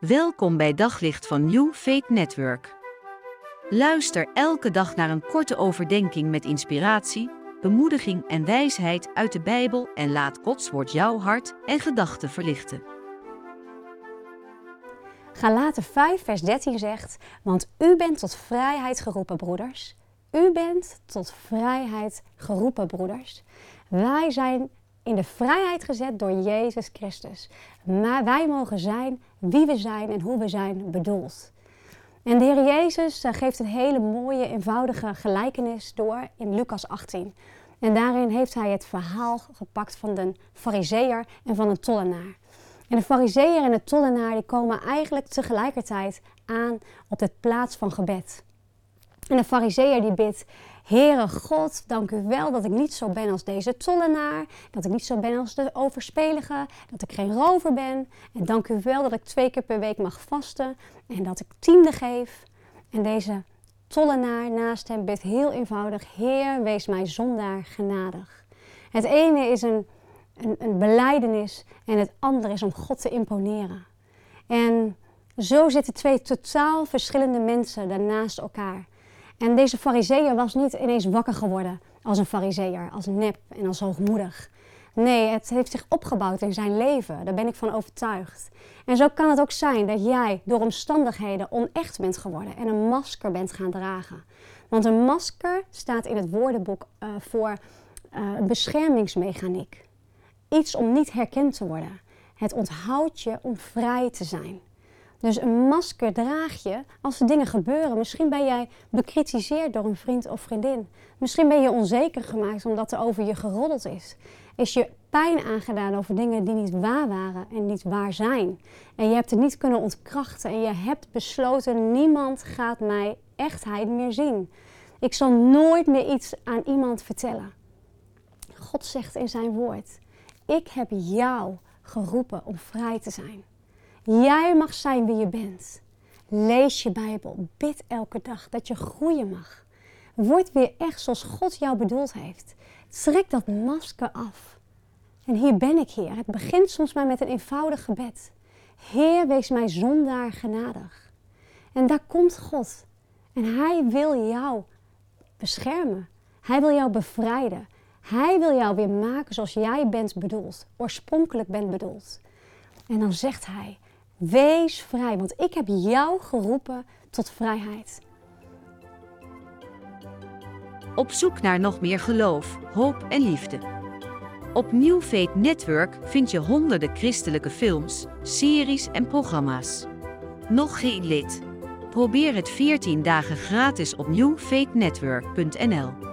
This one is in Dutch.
Welkom bij Daglicht van New Faith Network. Luister elke dag naar een korte overdenking met inspiratie, bemoediging en wijsheid uit de Bijbel en laat Gods woord jouw hart en gedachten verlichten. Galaten 5, vers 13 zegt: Want u bent tot vrijheid geroepen, broeders. U bent tot vrijheid geroepen, broeders. Wij zijn in de vrijheid gezet door Jezus Christus. Maar wij mogen zijn wie we zijn en hoe we zijn bedoeld. En de Heer Jezus eh, geeft een hele mooie, eenvoudige gelijkenis door in Lucas 18. En daarin heeft hij het verhaal gepakt van de fariseer en van een tollenaar. En de fariseer en de tollenaar die komen eigenlijk tegelijkertijd aan op de plaats van gebed. En de fariseer die bidt, Heere God, dank u wel dat ik niet zo ben als deze tollenaar, dat ik niet zo ben als de overspelige, dat ik geen rover ben. En dank u wel dat ik twee keer per week mag vasten en dat ik tiende geef. En deze tollenaar naast hem bidt heel eenvoudig, Heer, wees mij zondaar genadig. Het ene is een, een, een beleidenis en het andere is om God te imponeren. En zo zitten twee totaal verschillende mensen daarnaast elkaar. En deze fariseer was niet ineens wakker geworden als een fariseer, als nep en als hoogmoedig. Nee, het heeft zich opgebouwd in zijn leven. Daar ben ik van overtuigd. En zo kan het ook zijn dat jij door omstandigheden onecht bent geworden en een masker bent gaan dragen. Want een masker staat in het woordenboek uh, voor een beschermingsmechaniek. Iets om niet herkend te worden. Het onthoudt je om vrij te zijn. Dus een masker draag je als er dingen gebeuren. Misschien ben jij bekritiseerd door een vriend of vriendin. Misschien ben je onzeker gemaakt omdat er over je geroddeld is. Is je pijn aangedaan over dingen die niet waar waren en niet waar zijn. En je hebt het niet kunnen ontkrachten en je hebt besloten: niemand gaat mij echtheid meer zien. Ik zal nooit meer iets aan iemand vertellen. God zegt in zijn woord: Ik heb jou geroepen om vrij te zijn. Jij mag zijn wie je bent. Lees je Bijbel. Bid elke dag dat je groeien mag. Word weer echt zoals God jou bedoeld heeft. Trek dat masker af. En hier ben ik, Heer. Het begint soms maar met een eenvoudig gebed. Heer, wees mij zondaar genadig. En daar komt God. En Hij wil jou beschermen. Hij wil jou bevrijden. Hij wil jou weer maken zoals jij bent bedoeld. Oorspronkelijk bent bedoeld. En dan zegt Hij, Wees vrij, want ik heb jou geroepen tot vrijheid. Op zoek naar nog meer geloof, hoop en liefde. Op New Faith Network vind je honderden christelijke films, series en programma's. Nog geen lid? Probeer het 14 dagen gratis op newfaithnetwork.nl.